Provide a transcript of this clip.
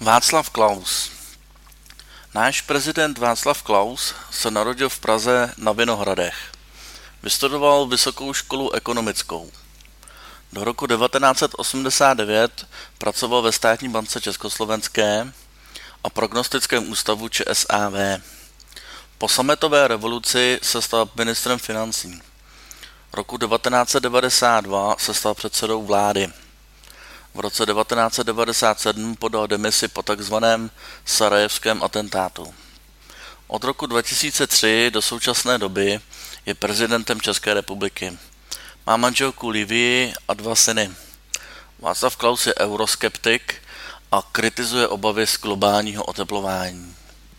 Václav Klaus Náš prezident Václav Klaus se narodil v Praze na Vinohradech. Vystudoval Vysokou školu ekonomickou. Do roku 1989 pracoval ve státní bance Československé a prognostickém ústavu ČSAV. Po sametové revoluci se stal ministrem financí. Roku 1992 se stal předsedou vlády. V roce 1997 podal demisi po takzvaném sarajevském atentátu. Od roku 2003 do současné doby je prezidentem České republiky. Má manželku Livii a dva syny. Václav Klaus je euroskeptik a kritizuje obavy z globálního oteplování.